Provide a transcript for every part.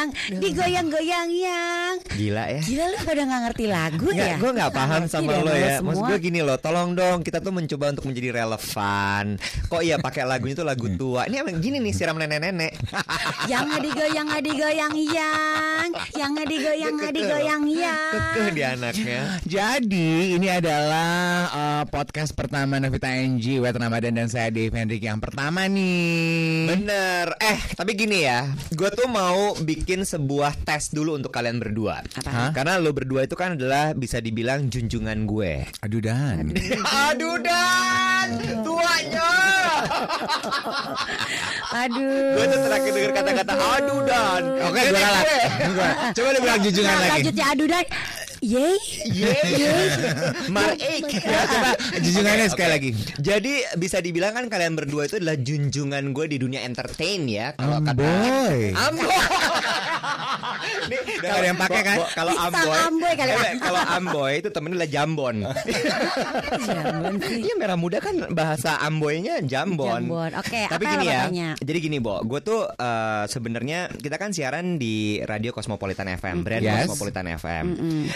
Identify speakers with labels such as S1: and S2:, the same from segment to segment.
S1: yang digoyang-goyang yang
S2: Gila ya.
S1: gila lu pada nggak ngerti lagu
S2: Nggak,
S1: ya?
S2: gue nggak paham
S1: Ngerti
S2: sama lo ya.
S1: semua.
S2: Maksud gue gini loh, tolong dong kita tuh mencoba untuk menjadi relevan. Kok iya pakai lagunya tuh lagu tua. Ini emang gini nih siram nenek-nenek.
S1: yang digoyang digoyang yang yang digoyang digoyang yang
S2: Kekeh di anaknya.
S3: Jadi ini adalah uh, podcast pertama Novita NG Wet Ramadan dan saya Dave Hendrik yang pertama nih.
S2: Bener. Eh, tapi gini ya, gue tuh mau bikin sebuah tes dulu untuk kalian berdua.
S1: Apa?
S2: Karena lo berdua itu kan adalah bisa dibilang junjungan gue.
S3: Aduh dan.
S2: Aduh dan tuanya.
S1: aduh
S2: Gue tuh terakhir denger kata-kata aduh dan.
S3: Oke, gue kalah. Gua- Coba lu bilang junjungan
S1: nah,
S3: lagi.
S1: lanjutnya aduh dan Yeay
S2: Marik.
S3: Ya, coba junjungannya sekali lagi.
S2: Jadi bisa dibilang kan kalian berdua itu adalah junjungan gue di dunia entertain ya. Kalau kata
S3: Amboy.
S2: Amboy. Nih,
S3: Udah ada yang pakai kan?
S2: Kalau Amboy,
S1: Amboy kali,
S2: Eh,
S1: Kak.
S2: kalau Amboy itu temennya adalah Jambon.
S1: Jambon sih.
S2: Iya merah muda kan bahasa Amboynya Jambon.
S1: Jambon. Oke,
S2: Tapi
S1: apa
S2: gini ya.
S1: tanya?
S2: Jadi gini, Bo. Gue tuh eh, sebenarnya kita kan siaran di Radio Cosmopolitan FM, brand
S3: Yes.
S2: Cosmopolitan FM.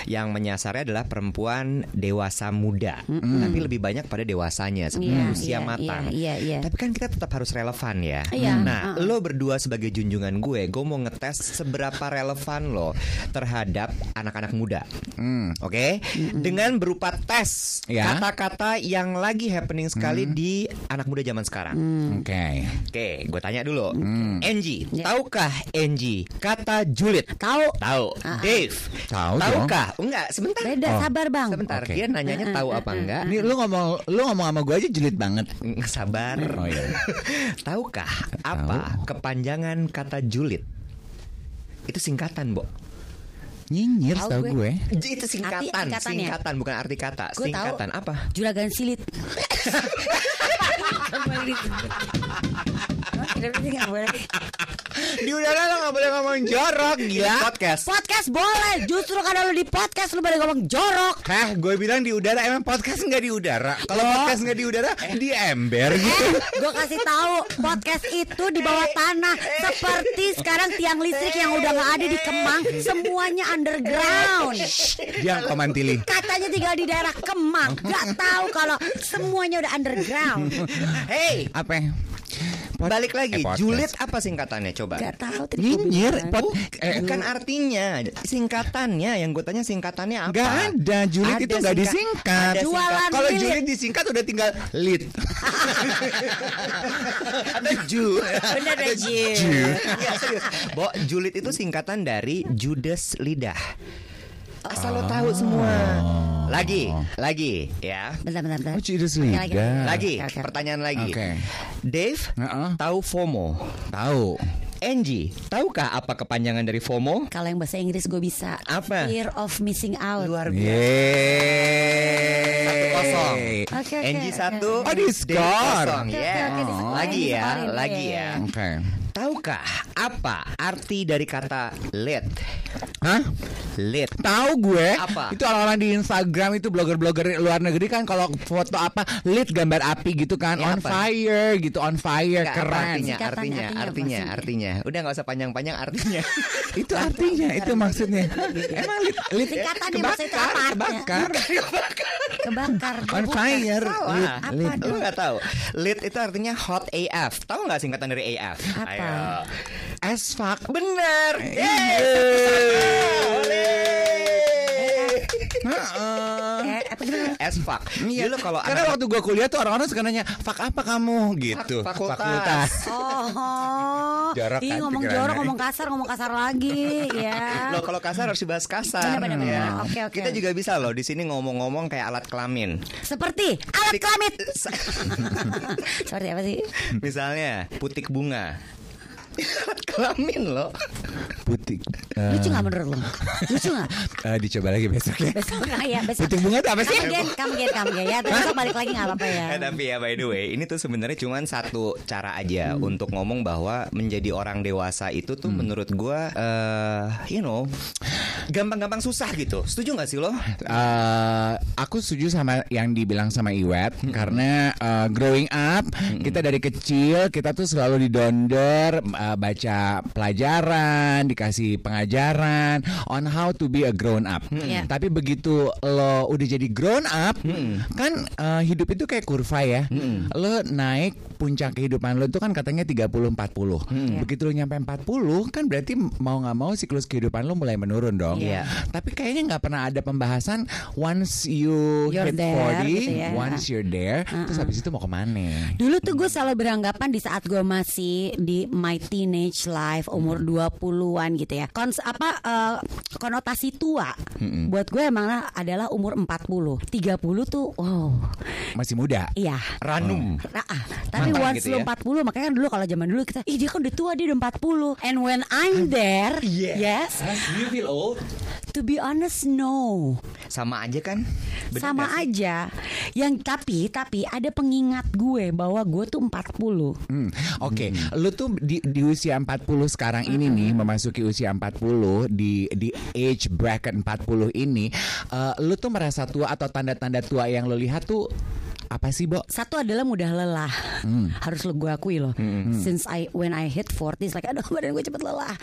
S2: Yang menyasarnya adalah perempuan dewasa muda, tapi lebih banyak pada dewasanya
S1: Iya,
S2: usia
S1: iya,
S2: matang.
S1: iya, iya, iya.
S2: Tapi kan kita tetap harus relevan ya.
S1: Iya,
S2: Nah,
S1: uh-uh.
S2: lo berdua sebagai junjungan gue, gue mau ngetes seberapa relevan lo terhadap anak-anak muda.
S3: Hmm.
S2: Oke, dengan berupa tes
S3: Ya.
S2: kata-kata yang lagi happening sekali di anak muda zaman sekarang.
S3: Oke.
S2: Oke, gue tanya dulu,
S3: Hmm.
S2: Angie,
S1: Ya.
S2: tahukah Angie kata julid?
S1: Tahu.
S2: Tahu.
S1: Ah, ah.
S2: Dave,
S3: Tahu dong.
S2: tahukah? Enggak, sebentar.
S1: Beda
S3: Oh.
S1: sabar bang
S2: Sebentar,
S3: Oke.
S2: dia nanyanya tahu apa enggak?
S3: Ini lu ngomong lu ngomong sama gue aja julid banget.
S2: Mm, Sabar.
S3: Oh, iya.
S2: Tahukah apa kepanjangan kata julid? Itu singkatan, Bo.
S3: Nyinyir
S1: Tahu
S3: tahu
S1: gue.
S3: gue.
S2: Itu singkatan,
S1: Arti-
S2: singkatan bukan arti kata.
S1: Gue tahu.
S2: singkatan apa?
S1: juragan silit Nggak boleh.
S3: Di udara lo gak boleh ngomong jorok gila.
S2: Podcast.
S1: Podcast boleh Justru karena lu di podcast Lu pada ngomong jorok
S3: Hah, gue bilang di udara emang podcast nggak di udara. Kalau podcast nggak di udara, di ember gitu.
S1: Eh, gue kasih tahu podcast itu di bawah tanah seperti sekarang tiang listrik yang udah nggak ada di Kemang, semuanya underground.
S3: Dia komantili.
S1: Katanya tinggal di daerah Kemang, nggak tahu kalau semuanya udah underground.
S2: Hey,
S3: Apa? Pod-
S2: balik lagi.
S3: eh, podcast.
S2: julid apa singkatannya coba?
S1: Gak tahu tadi
S3: Nyinyir. Pod-
S2: Eh, kan artinya singkatannya yang gue tanya singkatannya apa?
S3: Nggak ada, julid
S2: Ada
S3: itu nggak
S2: singkat-
S3: disingkat.
S2: ada
S1: Jualan
S3: Kalau julid disingkat udah tinggal lit.
S2: ada ju.
S1: Bener deh Ji.
S2: Iya serius. Bo, julid itu singkatan dari Judas lidah. Asal lo tahu semua. Lagi, lagi, ya.
S1: Bentar, bentar, bentar.
S3: Oh,
S1: lagi.
S2: Lagi,
S1: Oke, oke.
S2: pertanyaan lagi.
S3: Oke.
S2: Dave,
S3: Heeh.
S2: tahu FOMO?
S3: Tahu.
S2: Angie, tahukah apa kepanjangan dari FOMO?
S1: Kalau yang bahasa Inggris gue bisa.
S2: Apa?
S1: Fear of missing out.
S2: Luar biasa.
S3: Yeay.
S2: Satu kosong.
S1: Oke, oke,
S2: Angie
S1: oke.
S2: satu,
S3: Oh, di
S2: Dave kosong. Ya.
S1: oke, oke, diskorin,
S2: Lagi ya, lagi ya.
S3: Oke.
S2: Tahukah apa arti dari kata lit?
S3: Hah?
S2: Lit.
S3: Tahu gue.
S2: Apa?
S3: Itu orang-orang di Instagram itu blogger-blogger luar negeri kan kalau foto apa lit gambar api gitu kan
S2: Ya,
S3: on
S2: apa?
S3: fire gitu on fire
S2: Nggak,
S3: keren.
S2: artinya,
S1: Singkatan
S2: artinya,
S1: artinya
S2: artinya, artinya. Udah nggak usah panjang-panjang artinya.
S3: itu artinya itu maksudnya. Emang lit lit
S1: Singkatannya maksudnya apa
S3: kebakar, kebakar.
S1: Kebakar.
S3: On fire.
S2: Salah.
S3: Lit,
S1: Apa?
S2: Lu nggak tahu? Lit itu artinya hot AF. Tahu nggak singkatan dari AF?
S1: Apa?
S2: Ayo.
S3: As fuck.
S2: Bener.
S3: Iya. Heeh.
S1: Eh?
S2: As fuck.
S3: Iya,
S2: Dulu kalau
S3: karena
S2: anak
S3: waktu gua kuliah tuh orang-orang suka nanya, "Fak apa kamu?" gitu.
S2: Fak- fakultas.
S1: Oh,
S3: Jorok
S1: Ih,
S3: kan
S1: ngomong jorok, ngomong kasar, ngomong kasar lagi, ya.
S2: Loh kalau kasar harus dibahas kasar.
S1: Benar, benar.
S2: Ya.
S1: Oke, oke.
S2: Kita juga bisa loh di sini ngomong-ngomong kayak alat kelamin.
S1: Seperti alat kelamin. Seperti apa sih?
S2: Misalnya putik bunga. Alat kelamin loh.
S3: Putih.
S1: Lucu nggak menurut lo? Lucu nggak?
S3: Eh, dicoba lagi besok ya.
S1: Besok nggak ya? Besok.
S3: Puting bunga itu apa sih?
S1: Kamu kamu kamu. Ya, terus besok balik lagi nggak apa-apa ya.
S2: Eh, tapi ya by the way, ini tuh sebenarnya cuma satu cara aja
S1: Hmm.
S2: untuk ngomong bahwa menjadi orang dewasa itu tuh menurut gua eh you know, gampang-gampang susah gitu. Setuju nggak sih lo?
S3: Eh, aku setuju sama yang dibilang sama Iwet karena eh, growing up kita dari kecil kita tuh selalu didonder eh, baca pelajaran, dikasih pengajaran on how to be a grown up.
S1: Iya.
S3: Tapi begitu lo udah jadi grown up, kan eh, hidup itu kayak kurva ya. Lo naik puncak kehidupan lo itu kan katanya 30 40. Begitu lo nyampe 40 kan berarti mau nggak mau siklus kehidupan lo mulai menurun dong.
S2: Iya.
S3: Tapi kayaknya nggak pernah ada pembahasan once you
S1: You're
S3: hit
S1: there,
S3: 40,
S1: gitu ya.
S3: once you're there, terus habis itu mau ke mana?
S1: Dulu tuh gue selalu beranggapan di saat gue masih di my teenage life umur 20-an gitu ya. Kons apa eh, konotasi tua buat gue emang adalah umur 40. 30 tuh wow.
S3: Masih muda.
S1: Iya.
S2: Ranum.
S1: Nah, ah, tapi
S2: Mantap
S1: once
S2: gitu
S1: lu
S2: ya.
S1: 40 makanya kan dulu kalau zaman dulu kita ih dia kan udah tua dia udah 40 and when I'm there yes
S3: You feel old?
S1: to be honest no
S2: Sama aja kan? Bener
S1: sama aja yang tapi tapi ada pengingat gue bahwa gue tuh 40
S3: Hmm, Oke, lu tuh di, di usia 40 sekarang ini nih memasuki usia 40 di di age bracket 40 ini, eh, lu tuh merasa tua atau tanda-tanda tua yang lu lihat tuh apa sih, Bo?
S1: Satu adalah mudah lelah. Harus lo gue akui loh. Since I when I hit 40 it's like aduh badan gue cepet lelah.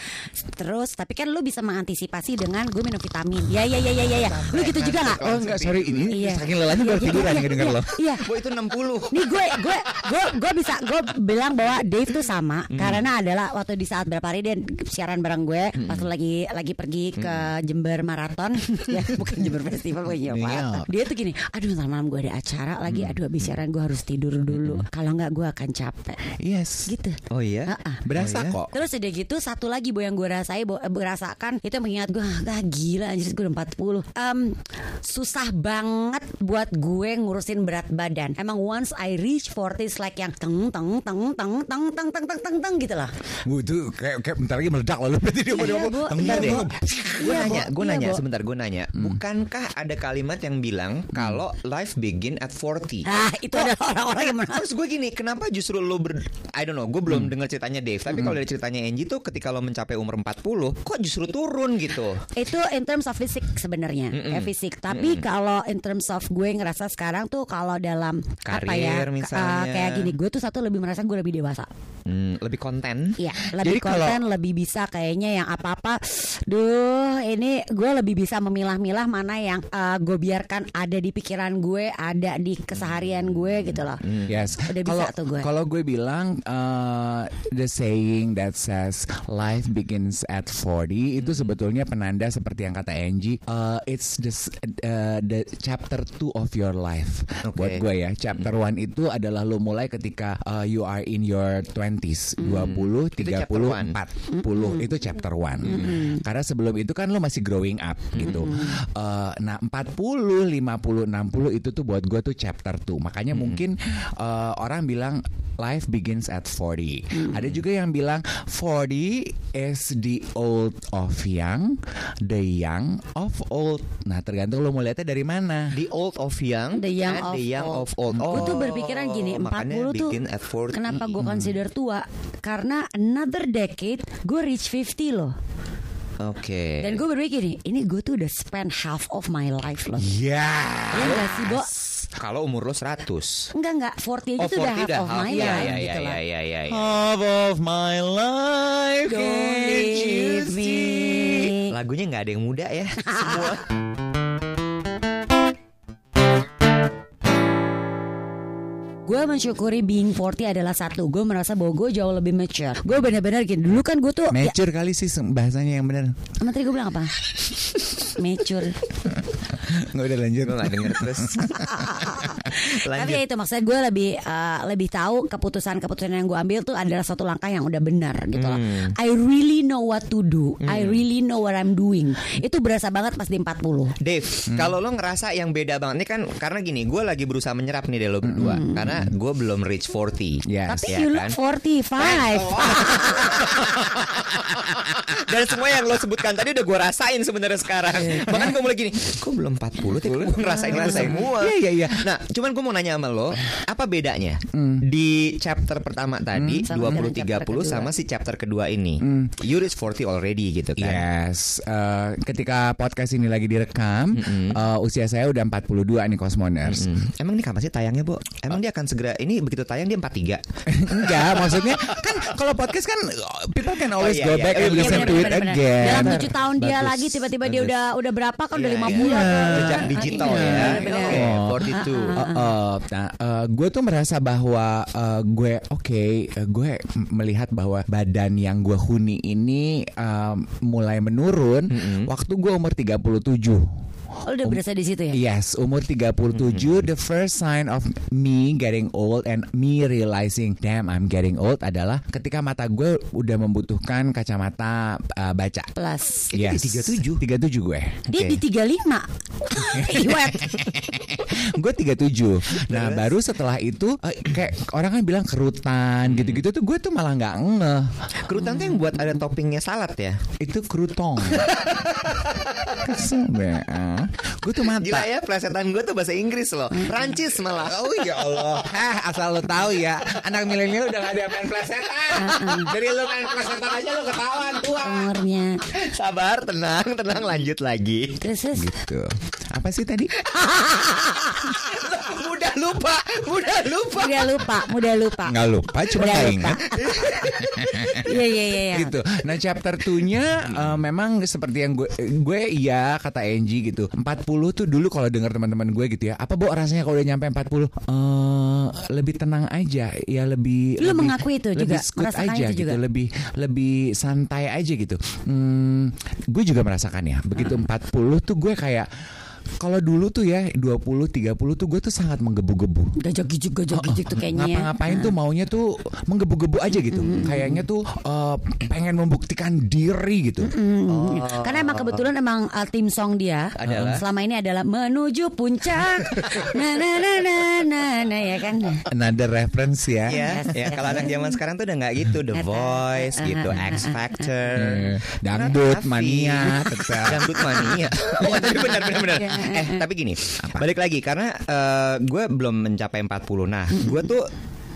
S1: Terus tapi kan lo bisa mengantisipasi dengan gue minum vitamin. Ya ya ya ya ya. ya. Lu gitu juga nggak?
S3: Oh enggak, sorry ini
S1: Iya.
S3: saking lelahnya baru
S1: Iya,
S3: tiduran
S1: iya,
S3: yang denger
S1: iya,
S3: lo.
S1: Iya.
S2: Boy itu 60.
S1: Nih gue gue gue gue bisa gue bilang bahwa Dave tuh sama karena adalah waktu di saat berapa hari dia siaran bareng gue pas lu lagi lagi pergi ke Jember Marathon ya bukan Jember Festival bukan Jember
S3: Iya.
S1: Marathon. Dia tuh gini, aduh ntar malam gue ada acara lagi, aduh habis siaran gue harus tidur dulu. Kalau nggak gue akan capek.
S3: Yes.
S1: Gitu.
S2: Oh iya.
S1: Ah-ah.
S3: Berasa
S2: Oh, iya?
S3: kok.
S1: Terus udah gitu satu lagi bo yang gue rasai bo, eh, rasakan itu yang mengingat gue ah gila anjir gue udah 40 Em, susah banget buat gue ngurusin berat badan emang once I reach 40 it's like yang teng teng teng teng teng teng teng teng teng teng gitu lah
S3: Wuh, itu kayak, kayak bentar lagi meledak lalu berarti dia
S1: Iya,
S3: mau
S1: Iya,
S3: deh.
S2: Gue
S1: Iya,
S2: nanya, gue
S1: Iya,
S2: nanya sebentar, gue nanya, bukankah ada kalimat yang bilang kalau life begin at 40?
S1: Ah itu adalah orang-orang yang menolak
S2: Terus gue gini, kenapa justru lo ber I don't know, gue belum dengar ceritanya Dave, tapi kalau dari ceritanya Angie tuh ketika lo mencapai umur 40, kok justru turun gitu?
S1: itu in terms of fisik sebenarnya ya fisik. Tapi kalau in terms of gue ngerasa sekarang tuh kalau dalam apa ya
S2: Karir misalnya.
S1: eh, kayak gini gue tuh satu lebih merasa gue lebih dewasa
S2: Hmm, lebih konten.
S1: Iya, lebih
S3: Jadi kalau-
S1: konten, lebih bisa kayaknya yang apa-apa. Duh, ini gue lebih bisa memilah-milah mana yang eh, gue biarkan ada di pikiran gue, ada di keseharian gue gitu loh.
S3: Yes.
S1: Udah bisa
S3: Kalau
S1: tuh gue.
S3: kalau gue bilang uh, the saying that says life begins at 40 itu sebetulnya penanda seperti yang kata Angie, uh, it's the uh, the chapter 2 of your life.
S2: Oke.
S3: Buat gue ya, chapter 1 itu adalah lo mulai ketika uh, you are in your 20s, 20,
S2: Itu chapter
S3: 30,
S2: one.
S3: 40 itu chapter 1. Karena sebelum itu kan lo masih growing up gitu. Uh, nah, 40, 50, 60 itu tuh buat gue tuh chapter 2. Makanya mungkin uh, orang bilang life begins at 40. Ada juga yang bilang 40 is the old of young, the young of old. Nah, tergantung lo mau lihatnya dari mana.
S2: The old of young,
S1: The young
S2: and
S1: of
S2: the young
S1: old.
S2: of old. Oh,
S1: gue tuh berpikiran gini, 40
S2: makanya
S1: tuh
S2: at 40.
S1: kenapa gue consider tua? Karena another decade gue reach 50 loh.
S2: Oke.
S1: Dan gue berpikir nih, ini gue tuh udah spend half of my life loh.
S3: Ya.
S1: Iya gak sih, Bo?
S2: Kalau umur lo 100.
S1: Enggak enggak, 40 aja
S2: Oh,
S1: tuh udah
S2: 40
S1: half
S2: udah
S1: of my
S2: half. Iya,
S1: life
S2: iya,
S1: gitu
S2: iya,
S1: loh.
S2: iya, iya, iya.
S3: Half of my life.
S1: Don't.
S2: Lagunya nggak ada yang muda ya. Semua.
S1: Gue mensyukuri being 40 adalah satu Gue merasa bahwa gue jauh lebih mature Gue bener-bener gini Dulu kan gue tuh ya,
S3: Mature kali sih bahasanya yang benar.
S1: Menteri gue bilang apa? mature
S3: Nggak udah lanjut.
S2: Gue gak denger terus.
S1: Tapi ya itu maksudnya gue lebih eh, lebih tahu keputusan-keputusan yang gue ambil tuh adalah satu langkah yang udah benar gitu loh.
S2: Hmm.
S1: I really know what to do. I really know what I'm doing. Itu berasa banget pas di 40.
S2: Dave,
S3: Hmm.
S2: kalau lo ngerasa yang beda banget ini kan karena gini, gue lagi berusaha menyerap nih dari lo berdua karena gue belum reach 40.
S3: Yes.
S1: Tapi
S2: ya
S1: you
S2: kan?
S1: look 45.
S2: Dan semua yang lo sebutkan tadi udah gue rasain sebenarnya sekarang. Bahkan gue mulai gini, kok belum 40 tapi gue ngerasain itu semua.
S3: Iya, iya, iya.
S2: Nah, cuman gue mau nanya sama lo, apa bedanya
S3: Hmm.
S2: di chapter pertama tadi
S1: Sama
S2: 20
S1: dengan chapter
S2: 30 sama si chapter kedua ini?
S3: Hmm.
S2: You reach 40 already gitu kan.
S3: Yes, eh, ketika podcast ini lagi direkam, eh, usia saya udah 42 nih Cosmoners.
S2: Hmm. Emang ini kapan sih tayangnya, Bo? Emang dia akan segera ini begitu tayang dia 43.
S3: Enggak, maksudnya kan kalau podcast kan people can always
S2: iya,
S3: go
S2: iya.
S3: back
S2: Iya,
S3: and listen
S1: Bener,
S3: to it
S1: bener, bener.
S3: again.
S1: Dalam tujuh tahun dia
S3: Bagus,
S1: lagi tiba-tiba dia udah udah berapa kan udah
S2: Iya,
S1: 50
S2: iya.
S1: atau
S2: Jejak digital
S1: Iya,
S2: ya. Oke,
S3: Oh.
S2: 42.
S3: Uh, uh, nah, gue tuh merasa bahwa uh, gue oke, uh, gue m- melihat bahwa badan yang gue huni ini um, mulai menurun waktu gue umur 37.
S1: Oh, udah berasa di situ ya.
S3: Yes, umur 37 the first sign of me getting old and me realizing damn I'm getting old adalah ketika mata gue udah membutuhkan kacamata uh, baca.
S1: Plus.
S2: Itu di 37?
S3: 37 gue.
S1: Dia
S2: Oke.
S1: di 35. Iwet.
S3: gue 37 Nah baru setelah itu eh, Kayak orang kan bilang kerutan Gitu-gitu tuh gue tuh malah nggak ngeh
S2: Kerutan tuh yang buat ada toppingnya salad ya.
S3: Itu kerutong Kesel be Gue tuh mata
S2: Gila ya, plesetan gue tuh bahasa Inggris loh. Prancis malah.
S3: Oh ya Allah Hah asal lo tahu ya Anak milenial udah gak ada main plesetan Dari lo main plesetan aja lo ketahuan tua
S1: Umurnya.
S2: Sabar, tenang, tenang lanjut lagi.
S1: Terus terus.
S3: Gitu Apa sih tadi?
S2: mudah lupa, mudah lupa.
S1: Mudah lupa, mudah lupa.
S3: Nggak lupa cuma
S1: Udah
S3: nggak
S1: lupa.
S3: ingat
S1: Iya iya iya. iya.
S3: gitu. Nah chapter 2-nya eh, memang seperti yang gue gue iya kata Angie gitu. 40 tuh dulu kalau dengar teman-teman gue gitu ya. Apa bu rasanya kalau udah nyampe 40? Eh lebih tenang aja, ya lebih
S1: Lu
S3: lebih-
S1: mengakui itu
S3: lebih
S1: juga? Merasakan
S3: aja
S1: itu
S3: gitu,
S1: juga?
S3: lebih lebih santai aja gitu. Hmm, gue juga merasakan ya. Begitu 40 tuh gue kayak kalau dulu tuh ya 20 30 tuh gue tuh sangat menggebu-gebu.
S1: Gajak gijuk gajak gijuk tuh kayaknya. ya.
S3: Ngapa-ngapain tuh maunya tuh menggebu-gebu aja gitu. Kayaknya tuh eh, pengen membuktikan diri gitu.
S1: Hmm. Karena emang kebetulan emang uh, tim song dia
S2: Adalah?
S1: selama ini adalah menuju puncak. nah nah nah nah nah, nah ya kan.
S3: Another reference ya.
S2: Ya, ya kalau anak zaman sekarang tuh udah nggak gitu, The Voice gitu, X Factor,
S3: Eh, Dangdut mania tetap.
S2: Dangdut mania. Oh, tapi benar benar benar. Eh, tapi gini, balik lagi karena eh, gue belum mencapai 40. Nah, gue tuh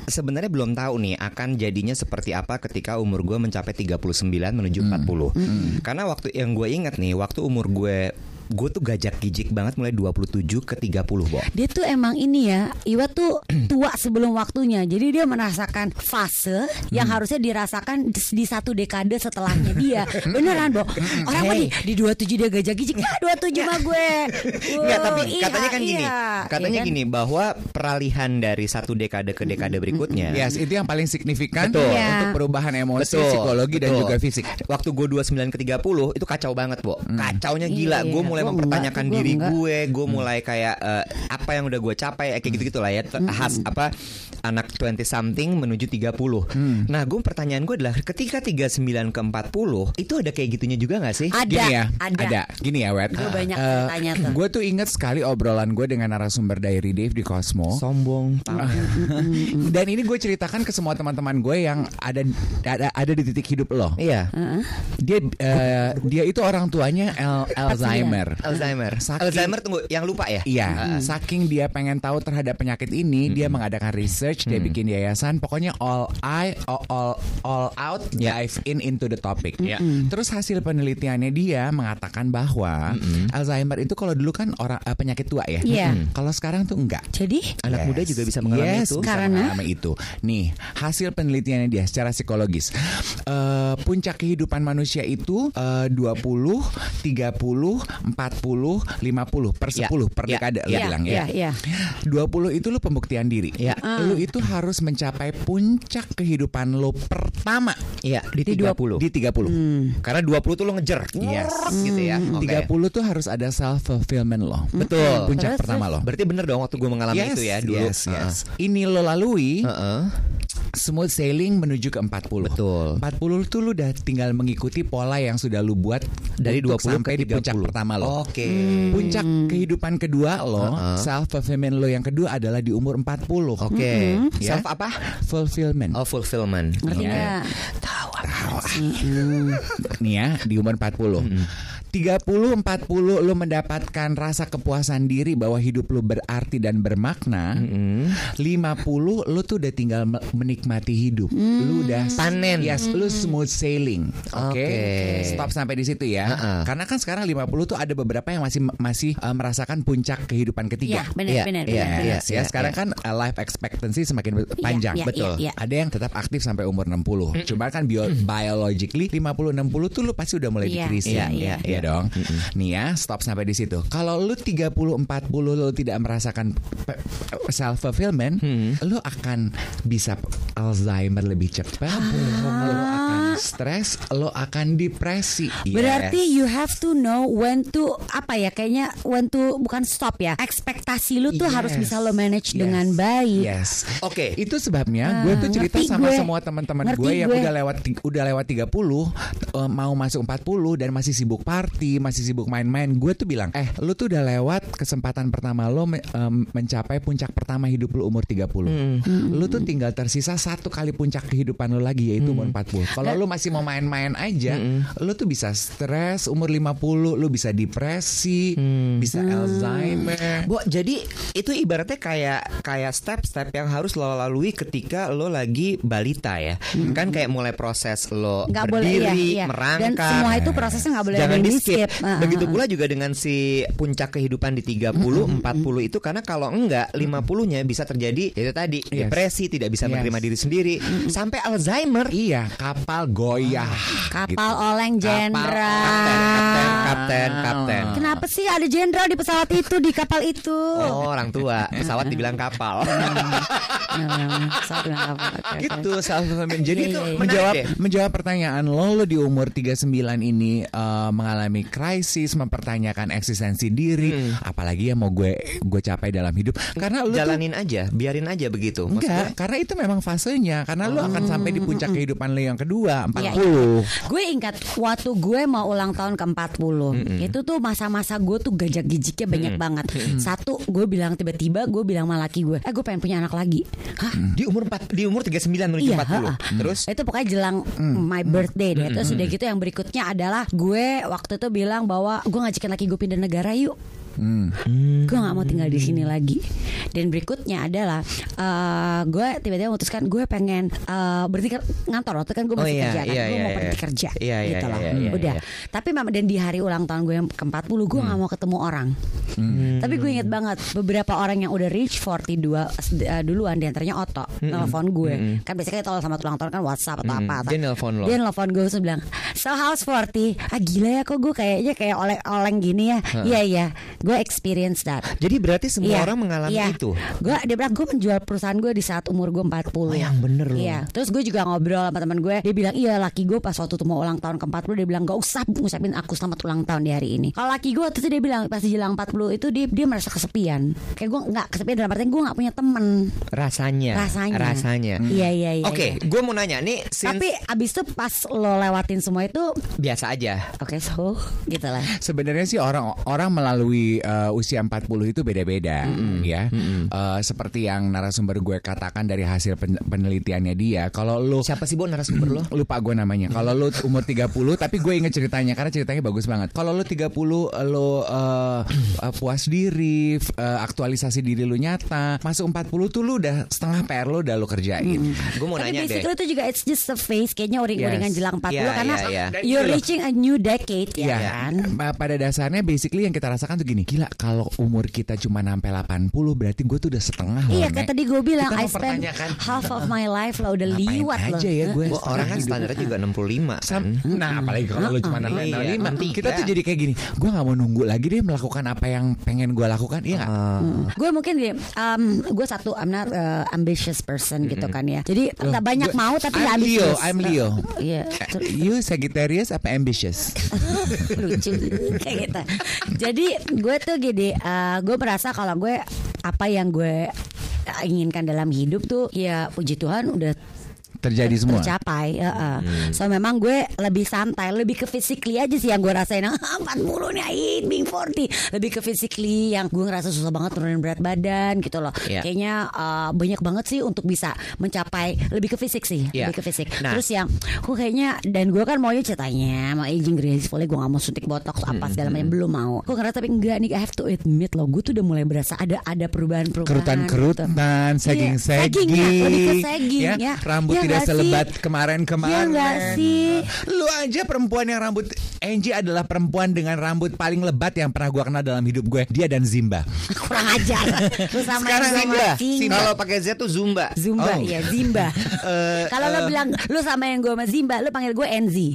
S2: sebenarnya belum tahu nih akan jadinya seperti apa ketika umur gue mencapai 39 menuju 40. Karena waktu yang gue ingat nih, waktu umur gue gue tuh gajak gijik banget mulai 27 ke 30, Bo.
S1: Dia tuh emang ini ya, Iwa tuh tua sebelum waktunya. Jadi dia merasakan fase yang harusnya dirasakan di di satu dekade setelahnya dia. Beneran, Bo. Orang mah di, di 27 dia gajah gijik. Ya, 27 mah gue.
S2: Enggak, tapi
S1: iya,
S2: katanya kan gini.
S1: iya.
S2: Katanya
S1: Iya kan?
S2: gini bahwa peralihan dari satu dekade ke dekade berikutnya.
S3: Yes, itu yang paling signifikan
S2: Betul.
S1: Iya.
S3: untuk perubahan emosi,
S2: Betul,
S3: psikologi dan
S2: betul.
S3: juga fisik.
S2: Waktu gue 29 ke 30 itu kacau banget, Bo. Kacaunya gila.
S1: Iya,
S2: Gue mulai
S1: gua
S2: mempertanyakan
S1: enggak,
S2: diri
S1: enggak.
S2: gue, gue mulai kayak eh, apa yang udah gue capai eh, kayak gitu-gitu lah ya. Ter- Khas apa anak 20 something menuju 30. Nah, gue pertanyaan gue adalah ketika 39 ke 40 itu ada kayak gitunya juga gak sih?
S1: Ada,
S3: Gini ya,
S1: ada.
S3: Gini ya, Wet.
S1: Gue banyak
S3: Eh,
S1: ceritanya tuh.
S3: Gue tuh inget sekali obrolan gue dengan narasumber Diary Dave di Cosmo.
S2: Sombong.
S3: Dan ini gue ceritakan ke semua teman-teman gue yang ada ada, ada di titik hidup lo.
S2: Iya.
S3: Dia eh, dia itu orang tuanya Al- Alzheimer.
S2: Alzheimer.
S3: Saking-
S2: Alzheimer tunggu, yang lupa ya?
S3: Iya, saking dia pengen tahu terhadap penyakit ini, dia mengadakan research, dia bikin yayasan, pokoknya all I all all, all out
S2: Ya.
S3: dive in into the topic.
S2: Ya.
S3: Terus hasil penelitiannya dia mengatakan bahwa Alzheimer itu kalau dulu kan orang eh, penyakit tua ya.
S1: Iya.
S3: Mm. Kalau sekarang tuh enggak.
S1: Jadi
S2: Anak muda juga bisa mengalami
S3: yes,
S2: itu.
S1: Karena?
S3: mengalami itu. Nih, hasil penelitiannya dia secara psikologis. Eh, puncak kehidupan manusia itu eh, 20, 30, 40, 50 per
S2: Ya,
S3: 10 per
S2: ya,
S3: dekade lo
S1: ya,
S3: bilang ya.
S1: ya, ya.
S3: 20 itu lu pembuktian diri.
S2: Ya.
S3: Lu itu harus mencapai puncak kehidupan lo per pertama
S2: Iya, di
S1: Di dua-
S2: 30.
S3: di 30.
S2: Karena 20 tuh lo ngejer.
S3: Yes.
S2: gitu ya. Oke.
S3: 30 tuh harus ada self fulfillment loh.
S2: Betul.
S3: Puncak
S1: Terus,
S3: pertama loh.
S2: Berarti bener dong waktu gue mengalami itu ya dulu.
S3: Yes, yes. Ini lo lalui
S2: Heeh.
S3: Smooth sailing menuju ke 40.
S2: Betul.
S3: 40 tuh lu udah tinggal mengikuti pola yang sudah lu buat
S2: Dari
S3: untuk
S2: 20
S3: sampai
S2: ke
S3: di puncak
S2: 30.
S3: pertama lo.
S2: Oke.
S3: Puncak kehidupan kedua lo,
S2: Uh-uh.
S3: self fulfillment lo yang kedua adalah di umur 40.
S2: Oke.
S3: Ya.
S2: Self apa?
S3: Fulfillment.
S2: Oh, fulfillment.
S1: Ngerti
S3: Iya.
S1: nggak?
S3: Nih ya, di umur 40. 30 40 lu mendapatkan rasa kepuasan diri bahwa hidup lu berarti dan bermakna. 50 lu tuh udah tinggal me- menikmati hidup. Lu udah
S2: Panen.
S3: Yes, lu smooth sailing. Oke.
S2: Oke.
S3: Stop sampai di situ ya.
S2: Ha-ha.
S3: Karena kan sekarang 50 tuh ada beberapa yang masih masih uh, merasakan puncak kehidupan ketiga.
S1: Iya, benar,
S2: Iya,
S1: benar,
S2: iya,
S1: benar.
S2: iya.
S3: Yes, ya. Sekarang kan uh, life expectancy semakin panjang.
S1: iya,
S3: Betul.
S1: iya, iya.
S3: Ada yang tetap aktif sampai umur 60. Cuma kan bio biologically 50 60 tuh lu pasti udah mulai
S1: Iya,
S3: dikrisis.
S1: iya,
S3: Iya,
S1: iya.
S3: Dong. Nih ya, stop sampai di situ. Kalau lu 30 40 lu tidak merasakan self fulfillment, lu akan bisa Alzheimer lebih cepat. Lu akan stres, lu akan depresi.
S1: Berarti you have to know when to apa ya kayaknya when to bukan stop ya. Ekspektasi lu tuh
S3: Yes.
S1: harus bisa lo manage
S3: Yes.
S1: dengan baik.
S3: Yes.
S2: Oke.
S3: Itu sebabnya gue tuh
S1: Ah,
S3: cerita sama
S1: gue.
S3: semua teman-teman gue yang
S1: gue.
S3: udah lewat udah lewat 30 eh, mau masuk 40 dan masih sibuk party, masih sibuk main-main. Gue tuh bilang, "Eh, lu tuh udah lewat kesempatan pertama lo em, mencapai puncak pertama hidup lu umur 30. Lu tuh tinggal tersisa satu kali puncak kehidupan lu lagi yaitu umur 40. Kalau lu masih mau main-main aja, lu tuh bisa stres umur 50, lu bisa depresi, bisa Alzheimer.
S2: Bu, jadi itu ibaratnya kayak kayak step-step yang harus lo lalui ketika lo lagi balita ya. Kan kayak mulai proses lo
S1: boleh,
S2: berdiri,
S1: iya, iya.
S2: merangkap.
S1: Dan semua itu prosesnya nggak boleh
S2: Jangan di
S1: di-skip.
S2: skip. Begitu pula juga dengan si puncak kehidupan di 30, 40 itu karena kalau enggak 50-nya bisa terjadi itu tadi
S3: Yes.
S2: depresi, tidak bisa
S3: Yes.
S2: menerima diri sendiri, sampai Alzheimer.
S3: Iya, kapal goyah.
S1: Kapal
S3: gitu.
S1: oleng jenderal.
S2: Kapten, kapten, kapten, kapten.
S1: Kenapa sih ada jenderal di pesawat itu di kapal itu?
S2: Oh, orang tua. Pesawat dibilang kapal.
S1: Pesawat dengan kapal. Oke, oke.
S2: gitu self. Jadi
S1: Iya,
S2: itu
S1: iya, iya.
S2: menarik
S3: menjawab
S2: deh.
S3: menjawab pertanyaan lo lo di umur 39 ini eh, mengalami krisis mempertanyakan eksistensi diri apalagi yang mau gue gue capai dalam hidup karena lo tuh
S2: Jalanin aja, biarin aja begitu.
S3: Enggak karena itu memang fasenya karena lo akan sampai di puncak kehidupan lo yang kedua 40
S1: Iya, Gue ingat waktu gue mau ulang tahun ke 40 Itu tuh masa-masa gue tuh gajak-gijiknya banyak banget. Satu gue bilang tiba-tiba gue bilang sama laki gue Eh gue pengen punya anak lagi. Hah?
S2: di umur 4 di umur 39 menuju
S1: Iya,
S2: 40.
S1: ha-ha.
S2: Terus?
S1: Itu pokoknya jelang my birthday deh. Terus udah gitu yang berikutnya adalah gue waktu itu bilang bahwa gue ngajakin laki gue pindah negara yuk. Gue gak mau tinggal di sini lagi. Dan berikutnya adalah eh, gue tiba-tiba memutuskan gue pengen eh, berhenti ngantor waktu kan gue
S2: Oh
S1: masih
S2: iya,
S1: kerja kan.
S2: iya,
S1: gue
S2: iya,
S1: mau
S2: iya.
S1: berhenti kerja
S2: Iya, iya,
S1: gitu loh.
S2: iya, iya,
S1: udah.
S2: iya.
S1: Tapi dan di hari ulang tahun gue yang ke-40 gue gak mau ketemu orang. Tapi gue inget banget beberapa orang yang udah reach 42 uh, duluan di antaranya Oto nelfon gue. Kan biasanya kita kalau sama ulang tahun kan WhatsApp atau apa.
S2: Dia nelpon lo.
S1: Dia nelfon gue terus bilang, "So how's 40?" Ah gila ya kok gue kayaknya kayak oleng-oleng gini ya. Iya iya, gue experience that.
S2: Jadi berarti semua
S1: Iya,
S2: orang mengalami
S1: iya.
S2: itu.
S1: Gue dia bilang gue menjual perusahaan gue di saat umur gue 40
S2: Oh, yang bener loh.
S1: Iya Terus gue juga ngobrol sama teman gue Dia bilang iya laki gue pas waktu itu mau ulang tahun ke 40 Dia bilang gak usah ngucapin aku selamat ulang tahun di hari ini Kalau laki gue waktu itu dia bilang Pas di jelang 40 itu dia, dia merasa kesepian Kayak gue gak kesepian dalam artian gue gak punya temen
S2: Rasanya.
S1: Rasanya
S2: Rasanya.
S1: Iya iya iya
S2: Oke,
S1: iya.
S2: gue mau nanya nih since
S1: Tapi abis itu pas lo lewatin semua itu
S2: biasa aja.
S1: Oke so gitu lah
S3: Sebenarnya sih orang orang melalui uh, usia 40 itu beda-beda ya. Uh, seperti yang narasumber gue katakan dari hasil pen- penelitiannya dia, kalau lu
S2: Siapa sih bu narasumber lo?
S3: lupa gue namanya. Kalau lu umur 30 tapi gue inget ceritanya karena ceritanya bagus banget. Kalau lu 30 lo uh, uh, puas diri, uh, aktualisasi diri lu nyata. Masuk 40 tuh lu udah setengah PR lu udah lu kerjain.
S2: Gue mau
S1: Tapi
S2: nanya deh.
S1: basically itu juga it's just a phase Kayaknya uring-uringan
S3: Yes.
S1: jelang 40
S2: Iya,
S1: Karena
S2: iya, iya.
S3: Dan
S1: you're reaching a new decade ya
S3: Iya.
S1: kan
S3: Pa- Pada dasarnya basically yang kita rasakan tuh gini. Gila kalau umur kita cuma sampai 80 berarti gue tuh udah setengah loh.
S1: Iya kan tadi gue bilang
S3: Kita
S1: I spend half of my life lah udah
S3: ngapain
S1: liwat loh.
S3: aja ya gue
S2: orang kan standarnya juga 65 kan.
S3: Nah apalagi kalau lu cuma nambah
S2: Iya,
S3: 65
S2: nanti
S3: Kita tuh jadi kayak gini Gue gak mau nunggu lagi deh melakukan apa yang pengen gue lakukan Iya gak?
S1: Gue mungkin gini, um, gue satu I'm not uh, ambitious person gitu kan ya. Jadi tak banyak
S3: Gua-
S1: mau tapi
S3: I'm Leo,
S1: ambitious.
S3: I'm Leo.
S1: Iya,
S3: You Sagittarius apa ambitious?
S1: lucu kayak gitu. Jadi gue tuh gini, uh, gue merasa kalau gue apa yang gue inginkan dalam hidup tuh ya puji Tuhan udah
S3: Terjadi semua
S1: tercapai. heeh. So memang gue lebih santai, lebih ke physically aja sih yang gue rasain. 40 nih, I being 40. Lebih ke physically yang gue ngerasa susah banget turunin berat badan gitu loh.
S2: Iya.
S1: Kayaknya uh, banyak banget sih untuk bisa mencapai lebih ke fisik sih,
S2: Iya.
S1: lebih ke fisik.
S2: Nah.
S1: Terus yang gue kayaknya dan gue kan maunya ceritanya mau aging gracefully gue gak mau suntik botox apa segala macam belum mau. Gue ngerasa tapi enggak nih I have to admit loh, gue tuh udah mulai berasa ada ada perubahan-perubahan.
S3: Kerutan-kerutan,
S1: gitu.
S3: sagging-sagging
S1: Iya, sagging ya, lebih ke sagging
S3: ya,
S1: ya.
S3: Rambut
S1: Iya
S3: tidak
S1: nggak
S3: selebat
S1: sih?
S3: kemarin-kemarin
S1: Iya nggak sih?
S3: Lu aja perempuan yang rambut Angie adalah perempuan dengan rambut paling lebat yang pernah gue kenal dalam hidup gue Dia dan Zimba
S1: kurang ajar. Lu sama
S2: Sekarang
S1: sama Zimba.
S2: Kalau pakai Z tuh Zumba.
S1: Zumba
S3: Oh.
S1: ya Zimba. Kalau lo bilang lu sama yang gue sama Zimba, lu panggil gue Enzi.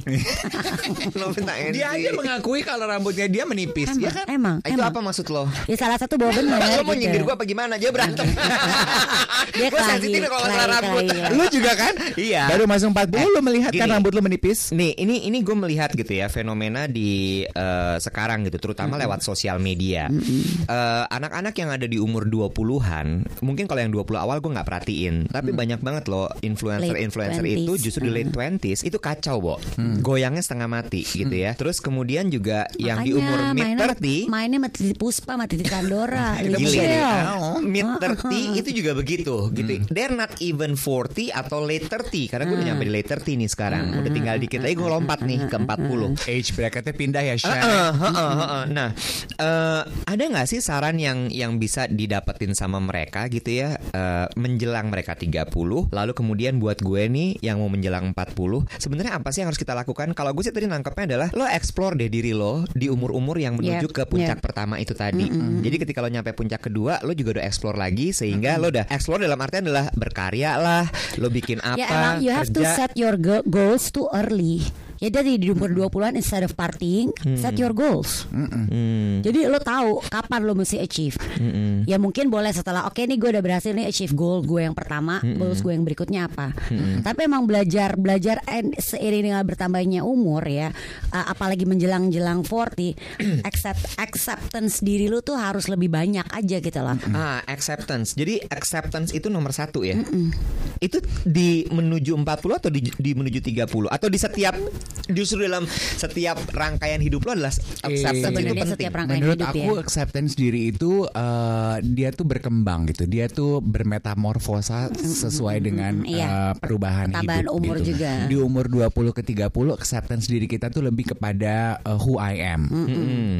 S2: Lo minta NC.
S3: Dia aja mengakui kalau rambutnya dia menipis
S1: emang,
S3: ya kan?
S1: emang,
S2: Itu
S1: emang.
S2: apa maksud lo?
S1: Ya salah satu bawa bener.
S2: Lo mau
S1: gitu.
S2: nyindir gue apa gimana? Dia berantem.
S1: Dia
S2: gue sensitif kalau masalah rambut.
S1: kelahi.
S3: Lu juga kan?
S2: Iya.
S3: Baru masuk 40 lu melihat kan rambut lu menipis
S2: Nih, ini ini gue melihat gitu ya fenomena di eh, sekarang gitu, terutama lewat sosial media. Eh, Anak-anak yang ada di umur 20-an, mungkin kalau yang 20 awal gue nggak perhatiin, tapi banyak banget loh influencer-influencer itu
S1: 20s.
S2: justru di late 20s itu kacau, Bo. Goyangnya setengah mati gitu ya. Terus kemudian juga yang di
S1: Makanya
S2: umur mid
S1: mainnya
S2: 30
S1: mainnya sama Titi Puspa Tandora.
S3: Kita
S1: Lebih
S2: Gile
S3: Gile.
S1: chill.
S2: deh. Mid 30 itu juga begitu gitu. They're not even 40 atau late 30 karena gue udah nyampe di late 30 nih sekarang. Udah tinggal dikit lagi gue lompat nih ke 40.
S3: Age bracketnya pindah ya Shay.
S2: Nah, eh, ada nggak sih saran yang yang bisa didapetin sama mereka gitu ya eh, menjelang mereka 30 lalu kemudian buat gue nih yang mau menjelang 40 sebenarnya apa sih yang harus kita lakukan? Kalau gue sih tadi nangkepnya adalah lo explore deh diri lo di umur-umur yang menuju
S1: Yep,
S2: ke puncak
S1: yep.
S2: pertama itu tadi. Jadi ketika lo nyampe puncak kedua lo juga udah explore lagi sehingga lo udah explore dalam artian adalah berkarya lah, lo bikin apa,
S1: Emang you have to
S2: kerja.
S1: set your go- goals too early. Ya dari di umur 20-an instead of partying, set your goals.
S2: Hmm.
S1: Jadi lo tahu kapan lo mesti achieve. Ya mungkin boleh setelah oke nih gue udah berhasil nih achieve goal gue yang pertama, goals gue yang berikutnya apa. Tapi emang belajar belajar and seiring dengan bertambahnya umur ya, uh, apalagi menjelang-jelang 40, accept acceptance diri lo tuh harus lebih banyak aja gitu loh.
S2: Ah, acceptance. Jadi acceptance itu nomor satu ya. Itu di menuju 40 atau di, di menuju 30 atau di setiap justru dalam setiap rangkaian hidup lo adalah acceptance itu
S1: Sebenarnya
S2: penting.
S1: setiap rangkaian
S3: Menurut
S1: hidup
S3: aku
S1: ya.
S3: acceptance diri itu eh, dia tuh berkembang gitu. Dia tuh bermetamorfosa sesuai dengan
S1: Iya.
S3: eh, perubahan
S1: Pertambahan
S3: hidup
S1: umur
S3: gitu.
S1: juga.
S3: Di umur 20 ke 30 acceptance diri kita tuh lebih kepada eh, who I am.
S2: Hmm.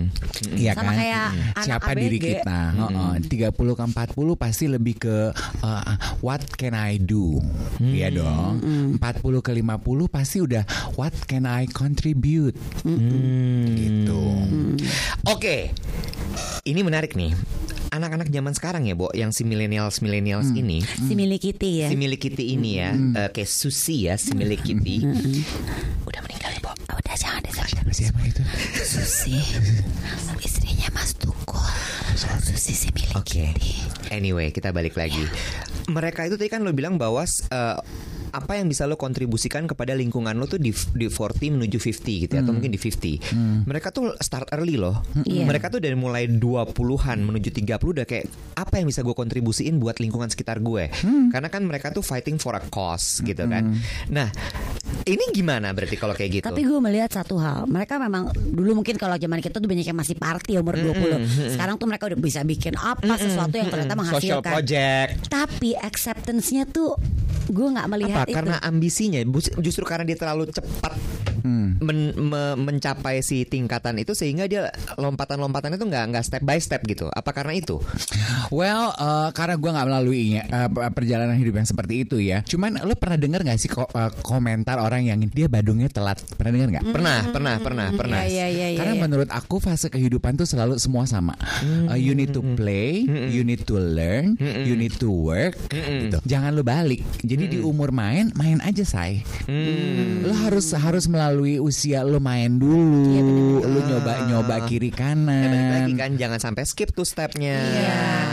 S3: Iya
S1: Sama
S3: kan?
S1: kayak anak
S3: Siapa diri
S1: ABG.
S3: kita? Heeh. 30 ke 40 pasti lebih ke eh, what can I do? Iya dong. 40 ke 50 pasti udah what can I contribute? Gitu.
S2: Oke. Ini menarik nih. Anak-anak zaman sekarang ya, Bo, yang si millennials millennials ini,
S1: Si milik Kitty ya.
S2: si milik Kitty ini ya, eh, kayak Susi ya, si milik Kitty. Udah meninggal ya, Bo.
S1: Oh, udah jangan disebut
S3: Siapa itu?
S1: Susi Istrinya Mas Tukul Susi si milik
S2: Oke.
S1: Kitty
S2: Anyway, kita balik lagi. Mereka itu tadi kan lo bilang bahwa eh, apa yang bisa lo kontribusikan kepada lingkungan lo tuh di di 40 menuju 50 gitu ya, atau mungkin di 50. Mereka tuh start early loh.
S1: Iya.
S2: Mereka tuh dari mulai 20-an menuju 30 udah kayak apa yang bisa gue kontribusiin buat lingkungan sekitar gue. Karena kan mereka tuh fighting for a cause gitu kan. Nah, ini gimana berarti kalau kayak gitu?
S1: Tapi gue melihat satu hal Mereka memang Dulu mungkin kalau zaman kita tuh banyak yang masih party umur 20 Sekarang tuh mereka udah bisa bikin apa Sesuatu yang ternyata
S2: Social
S1: menghasilkan
S2: project.
S1: Tapi acceptance-nya tuh Gue gak melihat
S2: Apa?
S1: itu
S2: Karena ambisinya, justru karena dia terlalu cepat men- me- mencapai si tingkatan itu sehingga dia lompatan-lompatan itu nggak nggak step by step gitu. Apa karena itu?
S3: Well, eh, karena gue nggak melalui eh, perjalanan hidup yang seperti itu ya. Cuman lo pernah dengar nggak sih ko- eh, komentar orang yang dia badungnya telat? Pernah dengar nggak?
S2: Pernah, pernah, pernah, pernah.
S1: Iya, iya, iya.
S3: Karena
S1: iya.
S3: menurut aku fase kehidupan tuh selalu semua sama. Uh, you need to play, you need to learn, you need to work. Gitu. Jangan lu balik. Jadi di umur main, main aja say. Lu harus harus melalui usia lu main dulu. lu nyoba nyoba kiri
S2: Ya, balik lagi
S3: kanan.
S2: kan jangan sampai skip tuh stepnya.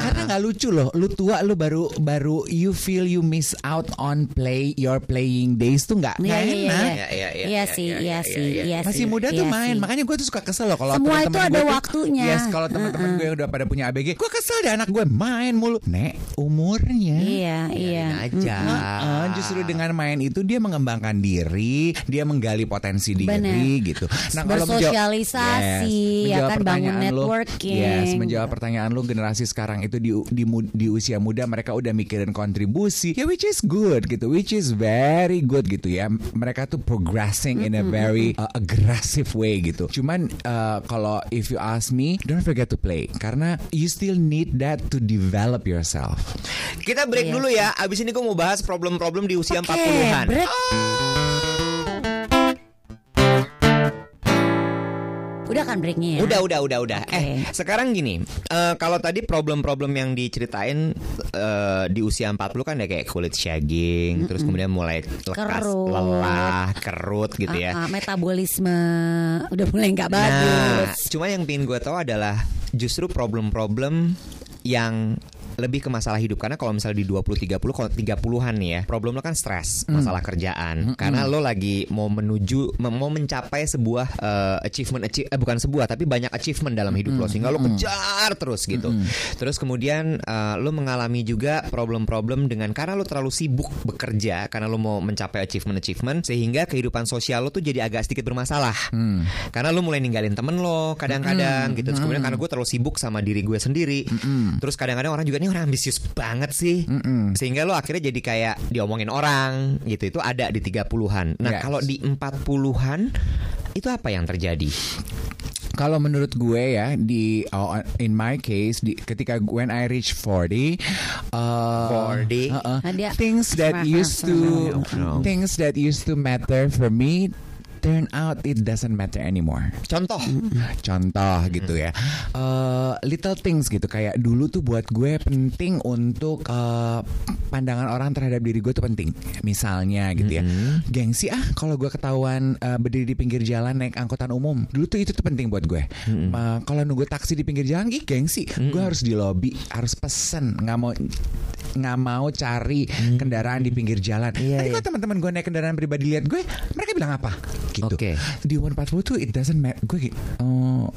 S3: Karena nggak lucu loh, lu tua lu baru baru you feel you miss out on play your playing days tuh nggak
S1: Iya, iya, iya,
S3: enak.
S1: iya.
S2: Iya, iya, iya,
S1: Iya
S2: iya,
S1: sih,
S2: iya,
S1: iya
S2: iya,
S1: sih,
S2: iya.
S1: iya
S3: Masih
S1: sih,
S3: muda tuh
S1: iya
S3: main, makanya gue tuh suka kesel loh kalau
S1: Semua
S3: teman-teman
S1: itu ada
S3: gue tuh-
S1: waktunya.
S3: Yes, kalau teman-teman gue udah pada punya ABG, gue kesel deh anak gue main mulu. Nek, umurnya.
S1: Iya, iya.
S2: Aja.
S3: Heeh, justru dengan main itu dia mengembangkan diri, dia menggali potensi diri
S1: Benar.
S3: gitu.
S1: Bersosialisasi, ya
S3: menjawab
S1: kan, bangun
S3: lu-
S1: networking.
S3: yes, menjawab pertanyaan lu generasi sekarang itu di di, di usia muda mereka udah mikirin kontribusi, ya which is good gitu, which is very good gitu ya. Mereka tuh progressing in a very uh, aggressive way gitu. Cuman uh, kalau if you ask me, don't forget to play karena you still need that to develop yourself.
S2: Kita break
S1: Iya
S2: dulu ya. Abis ini gue mau bahas problem-problem di usia
S1: Oke,
S2: 40-an.
S1: break. Udah kan breaknya ya?
S2: Udah, udah, udah, udah.
S1: Oke.
S2: Eh, sekarang gini, eh, kalau tadi problem-problem yang diceritain eh, di usia 40 kan ya kayak kulit shagging, terus kemudian mulai lekas,
S1: Kerut.
S2: lelah, kerut gitu ya.
S1: Ah, ah, metabolisme udah mulai nggak
S2: Nah,
S1: bagus.
S2: cuma yang pengen gue tahu adalah justru problem-problem yang lebih ke masalah hidup karena kalau misalnya di 20 30 kalau 30-an nih ya, problem lo kan stres, masalah kerjaan. Karena lo lagi mau menuju mau mencapai sebuah eh, achievement achie- eh, bukan sebuah tapi banyak achievement dalam hidup lo sehingga lo kejar terus gitu. Terus kemudian eh, lo mengalami juga problem-problem dengan karena lo terlalu sibuk bekerja karena lo mau mencapai achievement-achievement sehingga kehidupan sosial lo tuh jadi agak sedikit bermasalah. Karena lo mulai ninggalin temen lo kadang-kadang gitu. Terus kemudian karena gue terlalu sibuk sama diri gue sendiri. Terus kadang-kadang orang juga nih orang ambisius banget sih. Sehingga lo akhirnya jadi kayak diomongin orang gitu. Itu ada di 30-an. Nah,
S3: Yes.
S2: kalau di 40-an itu apa yang terjadi?
S3: Kalau menurut gue ya di oh, in my case di ketika when I reach 40 uh,
S2: 40.
S3: uh-uh,
S1: Nah, dia-
S3: things that used to
S2: No.
S3: things that used to matter for me turn out it doesn't matter anymore.
S2: Contoh.
S3: Contoh gitu ya, Eh, little things gitu. Kayak dulu tuh buat gue penting untuk eh, pandangan orang terhadap diri gue tuh penting. Misalnya gitu ya, gengsi ah kalau gue ketahuan eh, berdiri di pinggir jalan naik angkutan umum, dulu tuh itu tuh penting buat gue. Eh, kalau nunggu taksi di pinggir jalan, ih gengsi, gue harus di lobby, harus pesen, nggak mau nggak mau cari kendaraan di pinggir jalan.
S2: Iya,
S3: Nanti
S2: iya.
S3: kalau teman-teman gue naik kendaraan pribadi lihat gue, mereka bilang apa? Gitu.
S2: Oke.
S3: Di umur 40 tuh it doesn't matter. Gue oh,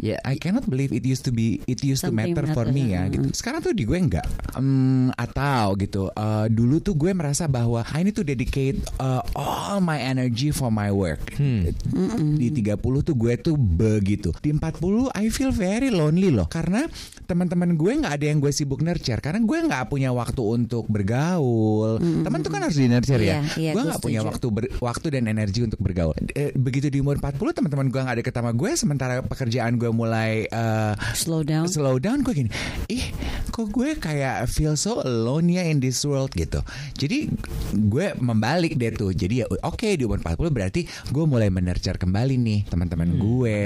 S2: Ya,
S3: I cannot believe it used to be it used to
S1: Something
S3: matter for me ya
S1: ya.
S3: gitu. Sekarang tuh di gue enggak. Hmm, atau gitu. eh, dulu tuh gue merasa bahwa I need to dedicate uh, all my energy for my work. Di 30 tuh gue tuh begitu. Di 40 I feel very lonely loh karena teman-teman gue nggak ada yang gue sibuk nurture karena gue nggak punya waktu untuk bergaul. Teman tuh kan harus di nurture ya.
S1: Iya, iya,
S3: gue nggak punya waktu ber- waktu dan energi untuk bergaul. Eh, begitu di umur 40 teman-teman gue nggak ada ketama gue sementara pekerjaan gue mulai eh,
S1: Slow down.
S3: slow down gue gini ih kok gue kayak feel so alone ya in this world gitu jadi gue membalik deh tuh jadi ya oke di umur 40 berarti gue mulai menurture kembali nih teman-teman gue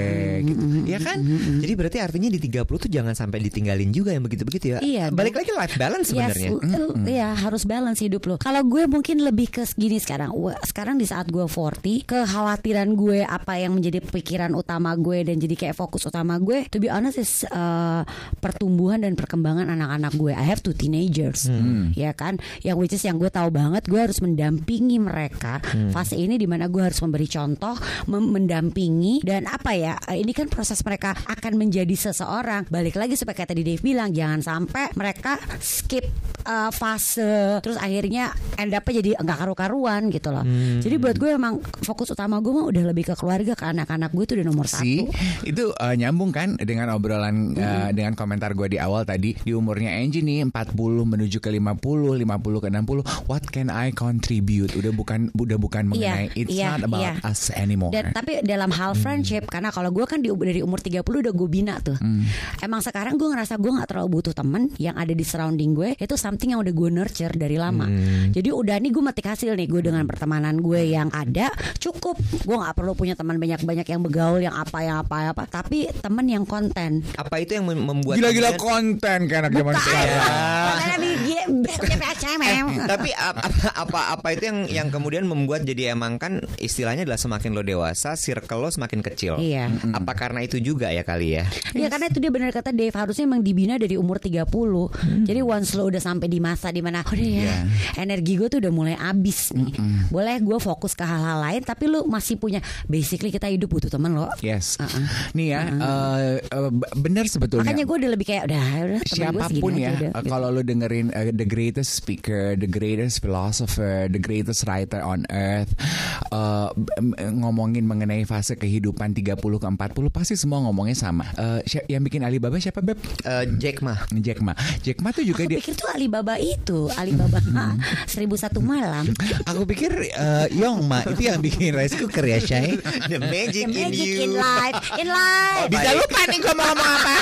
S3: gitu ya kan
S2: Jadi berarti artinya di 30 tuh jangan sampai ditinggalin juga yang begitu-begitu ya.
S1: Iya,
S2: Balik lagi life balance sebenarnya.
S1: Yes, l- Iya harus balance hidup lo. Kalau gue mungkin lebih ke gini sekarang. Sekarang di saat gue 40 Kekhawatiran gue Apa yang menjadi pikiran utama gue Dan jadi kayak fokus utama gue To be honest is uh, Pertumbuhan dan perkembangan anak-anak gue. I have two teenagers. Ya kan? Yang which is yang gue tahu banget Gue harus mendampingi mereka. Fase ini di mana gue harus memberi contoh mem- Mendampingi Dan apa ya eh, Ini kan proses mereka akan menjadi seseorang. Balik lagi supaya kayak tadi Dave bilang Jangan sampai mereka skip uh, fase Terus akhirnya end up jadi nggak karu-karuan gitu loh. Jadi buat gue emang fokus utama gue mah udah lebih ke keluarga Ke anak-anak gue tuh udah nomor
S3: sih
S1: satu.
S3: Itu uh, nyambung kan dengan obrolan uh, dengan komentar gue di awal tadi di umur umurnya Angie nih 40 menuju ke 50, 50 ke 60, what can I contribute? Udah bukan udah bukan mengenai
S1: Iya,
S3: it's
S1: iya,
S3: not about
S1: iya.
S3: us anymore.
S1: Dan tapi dalam hal friendship karena kalau gue kan di, dari umur 30 udah gue bina tuh. Emang sekarang gue ngerasa gue nggak terlalu butuh temen yang ada di surrounding gue itu something yang udah gue nurture dari lama. Jadi udah nih gue metik hasil nih gue dengan pertemanan gue yang ada cukup. Gue nggak perlu punya teman banyak-banyak yang begaul yang apa yang apa apa. Tapi temen yang konten.
S2: Apa itu yang mem- membuat
S3: Gila-gila konten kayak anak zaman sekarang.
S1: Di GPCM.
S2: Tapi apa, apa apa itu yang yang kemudian membuat jadi emang kan istilahnya adalah semakin lo dewasa, circle lo semakin kecil.
S1: Iya.
S2: Apa karena itu juga ya kali ya?
S1: Ya karena itu dia benar kata Dave harusnya emang dibina dari umur 30 Jadi once lo udah sampai di masa di mana Udah ya energi gue tuh udah mulai abis nih Boleh gue fokus ke hal-hal lain Tapi lo masih punya Basically kita hidup butuh temen lo
S3: Yes.
S1: Uh-uh.
S3: Nih ya, eh, eh, b- bener sebetulnya.
S1: Makanya gue udah lebih kayak Udah,
S3: Siapa
S1: pun
S3: ya,
S1: aja udah,
S3: eh,
S1: gitu.
S3: kalau lu dengerin eh, the greatest speaker, the greatest philosopher, the greatest writer on earth, eh, m- ngomongin mengenai fase kehidupan 30 ke 40 pasti semua ngomongnya sama. Eh, si- yang bikin Alibaba siapa beb?
S2: Eh, Jack mah.
S3: Jack Ma. Jack Ma tuh juga
S1: Aku
S3: dia.
S1: pikir tuh Alibaba itu Alibaba Seribu satu malam
S3: Aku pikir eh, Yong Ma itu yang bikin rice cooker ya Shay.
S2: The magic,
S1: The magic
S2: in you.
S1: in life In life
S2: Bisa lupa
S3: nih gue mau ngomong apa.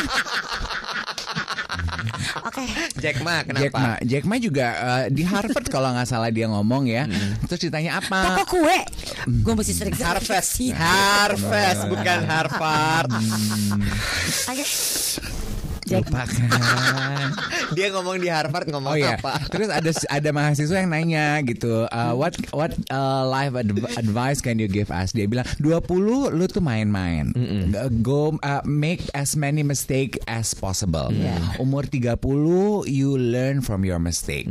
S1: Oke.
S2: Jack Ma kenapa?
S3: Jack Ma, Jack Ma juga eh, di Harvard kalau nggak salah dia ngomong ya. Terus ditanya apa?
S1: Toko kue. Gue mesti sering
S2: Harvest, Harvest bukan Harvard.
S1: Oke. Jack
S3: Lupakan.
S2: Dia ngomong di Harvard ngomong
S3: Oh ya,
S2: apa?
S3: terus ada ada mahasiswa yang nanya gitu, uh, what what uh, life adv- advice can you give us? Dia bilang 20 lu tuh main-main, go uh, make as many mistake as possible.
S1: Yeah.
S3: Umur 30 you learn from your mistake.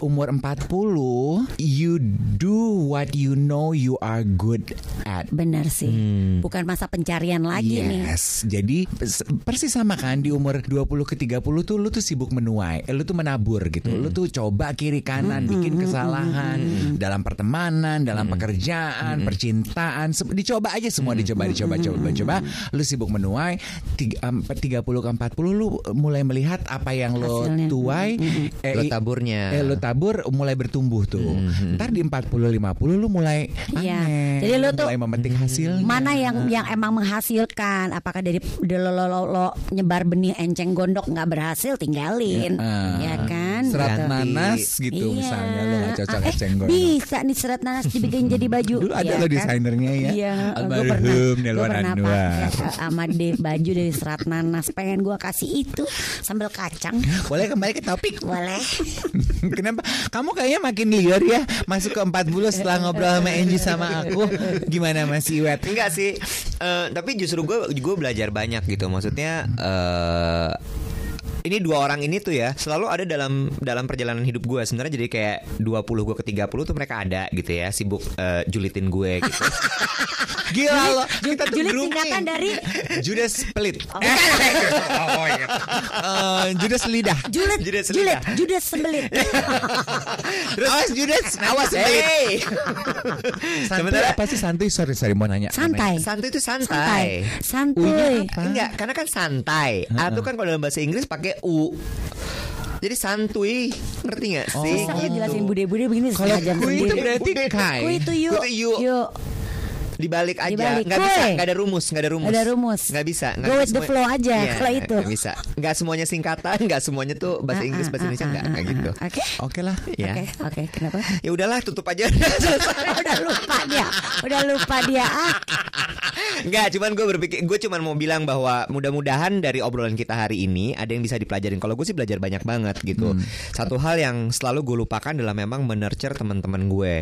S3: Umur 40 you do what you know you are good at.
S1: Benar sih Bukan masa pencarian lagi nih
S3: Yes, jadi pers- persis sama kan di umur 20 ke 30 tuh lu tuh sibuk menuai, eh, lu tuh menabur gitu. Lu tuh coba kiri kanan bikin kesalahan dalam pertemanan, dalam pekerjaan, percintaan, se- dicoba aja semua dicoba dicoba coba coba. Lu sibuk menuai tiga, em, 30 ke 40 lu mulai melihat apa yang lo
S1: Hasilnya.
S3: tuai eh,
S2: Lo
S3: i-
S2: taburnya.
S3: Eh, lu tabur mulai bertumbuh tuh. Ntar di 40 50 lu mulai
S1: Iya.
S3: panen,
S1: Jadi lu tuh-
S3: mulai memetik hasilnya.
S1: Mana yang yang emang menghasilkan? Apakah dari dari lo, lo, lo, lo nyebar benih enceng gondok nggak berhasil tinggalin,
S3: Ah.
S1: ya kan?
S3: serat
S1: Gitu.
S3: nanas gitu
S1: Iya.
S3: misalnya lo gak cocok
S1: Ah, eh,
S3: eceng gondok.
S1: Bisa nih serat nanas dibikin jadi baju.
S3: Dulu ada
S1: ya
S3: lo
S1: kan?
S3: desainernya ya.
S1: Iya, gue
S3: Almarhum
S1: pernah, gue
S3: Nelwan
S1: pernah
S3: Anwar.
S1: pakai sama Dave baju dari serat nanas. Pengen gue kasih itu sambal kacang.
S3: Boleh kembali ke topik.
S1: Boleh.
S3: Kenapa? Kamu kayaknya makin liar ya Masuk ke 40 setelah ngobrol sama Angie sama aku Gimana Mas Iwet?
S2: Enggak sih, Eh, tapi justru gue gue belajar banyak gitu. Maksudnya eh uh, ini dua orang ini tuh ya selalu ada dalam dalam perjalanan hidup gue sebenarnya jadi kayak 20 gue ke 30 tuh mereka ada gitu ya sibuk eh, julitin gue gitu.
S3: Gila lo Kita tuh
S1: Julit
S3: grooming.
S1: singkatan dari
S3: Judas Split Oh, iya. Eh, Judas Lidah
S1: Julit,
S2: Judas
S1: Julit,
S2: lidah.
S1: Judas sembelit.
S3: Terus Awas Judas Awas
S2: Hey.
S3: Santuy
S2: Sebenarnya
S3: apa sih santuy? Sorry, sorry mau nanya
S1: Santai.
S2: santuy itu
S1: Santai.
S2: santai.
S1: Santuy.
S2: Enggak, karena kan santai. A tuh kan kalau dalam bahasa Inggris pakai u. Jadi santuy, ngerti nggak sih?
S1: Susah ya jelasin bude-bude begini
S3: Kalau kui itu berarti kai
S1: Kui itu yuk.
S2: Kui itu yuk.
S1: Yuk.
S2: Dibalik aja,
S1: Dibalik.
S2: nggak bisa, nggak ada rumus, nggak ada rumus,
S1: Nggak ada rumus.
S2: nggak bisa. nggak
S1: Go with the flow aja,
S2: Iya,
S1: kalau itu.
S2: nggak bisa, nggak semuanya singkatan, nggak semuanya tuh bahasa
S1: Ah,
S2: Inggris,
S1: ah,
S2: bahasa
S1: ah,
S2: Indonesia
S1: ah,
S2: nggak
S1: ah,
S2: kayak
S1: ah,
S2: gitu.
S1: Oke.
S3: Oke lah
S2: Ya,
S1: Oke, oke, kenapa?
S2: ya udahlah tutup aja.
S1: udah lupa dia, udah lupa dia. Ah,
S2: Nggak, cuman gue berpikir, gue cuman mau bilang bahwa mudah-mudahan dari obrolan kita hari ini ada yang bisa dipelajarin. Kalau gue sih belajar banyak banget gitu. Satu hal yang selalu gue lupakan adalah memang menurture teman-teman gue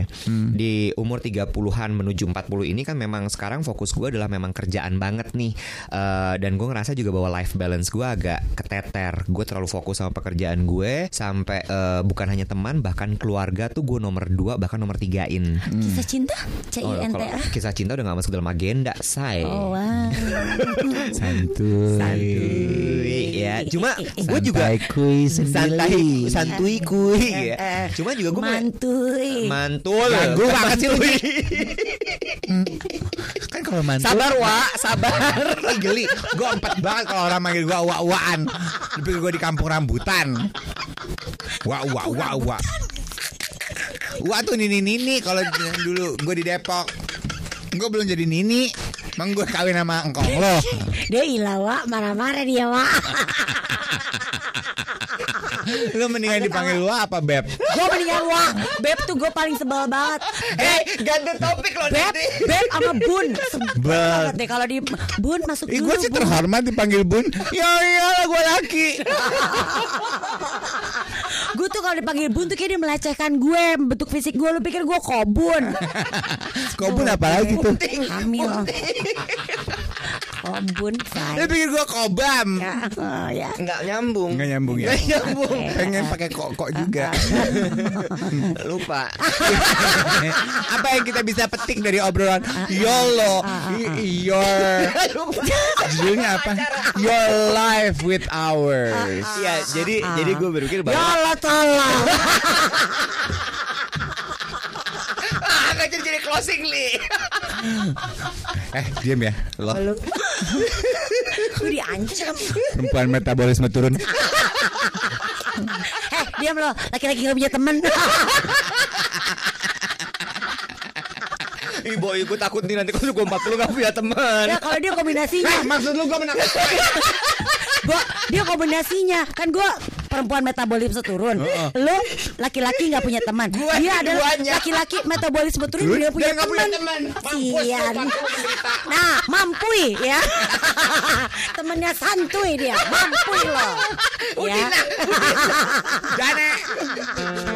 S2: di umur 30-an menuju 40 ini kan memang sekarang fokus gue adalah memang kerjaan banget nih. Eh, dan gue ngerasa juga bahwa life balance gue agak keteter. Gue terlalu fokus sama pekerjaan gue sampai eh, bukan hanya teman bahkan keluarga tuh gue nomor dua bahkan nomor tigain.
S1: kisah cinta, C
S2: Oh,
S1: I N T
S2: kalau
S1: A.
S2: kisah cinta udah gak masuk dalam agenda, say.
S1: Oh wow.
S3: Santuy
S2: santuy ya cuma gue juga
S3: Santai kuy
S2: santai santuy kuy ya cuma juga gue
S1: Mantuy.
S2: mantul
S3: Lagu banget sih.
S2: Mantuy.
S3: Kan kalau mantul.
S2: Sabar wa, sabar.
S3: Geli. Gue empat banget kalau orang manggil gue wa-waan. Dipikir gue di kampung rambutan. Wa wa wa wa. Wa tuh nini nini kalau dulu gue di Depok. Gue belum jadi nini. Emang gue kawin sama engkong lo.
S1: Dia ilah Wak marah-marah dia Wak
S3: Lu mendingan dipanggil wa apa beb?
S1: Gue mendingan Wak Beb tuh gue paling sebel banget
S2: Eh, ganti topik loh
S1: Beb,
S2: nanti.
S1: Beb sama Bun Sebel banget deh kalau di Bun masuk dulu
S3: gue sih terhormat dipanggil bun. Ya iyalah gue laki.
S1: Gue tuh kalau dipanggil Bun tuh kayak dia melecehkan gue Bentuk fisik gue Lu pikir gue kobun
S3: Kok bun apa lagi tuh?
S1: Hamil Kobun
S3: Dia
S1: say
S3: pikir gue kobam.
S1: Ya, oh, ya.
S2: Nggak nyambung.
S3: Nggak nyambung ya?
S2: Nggak nyambung.
S3: Pengen pakai kok-kok juga.
S2: Lupa.
S3: Apa yang kita bisa petik dari obrolan YOLO Your Judulnya apa? Your life with ours
S2: Iya, jadi jadi gue berpikir bahwa
S1: Allah tolong
S2: nggak jadi closing li.
S3: Eh diam ya Lo.
S1: Lu diancam
S3: perempuan metabolisme turun.
S1: Eh diam lo. Laki-laki gak punya temen.
S2: Ih, boy, gue takut nih nanti kalau gue 40 gak punya teman.
S1: Ya kalau dia kombinasinya.
S3: Maksud lu gue menang.
S1: Gua, Dia kombinasinya. Kan gue perempuan metabolisme turun. Lu laki-laki gak punya teman. Dia adalah laki-laki metabolisme turun Dia punya
S2: nggak punya
S1: teman.
S2: teman.
S1: Sian Nah mampui ya. Temennya santuy dia. Mampui lo. Ya.
S3: Jane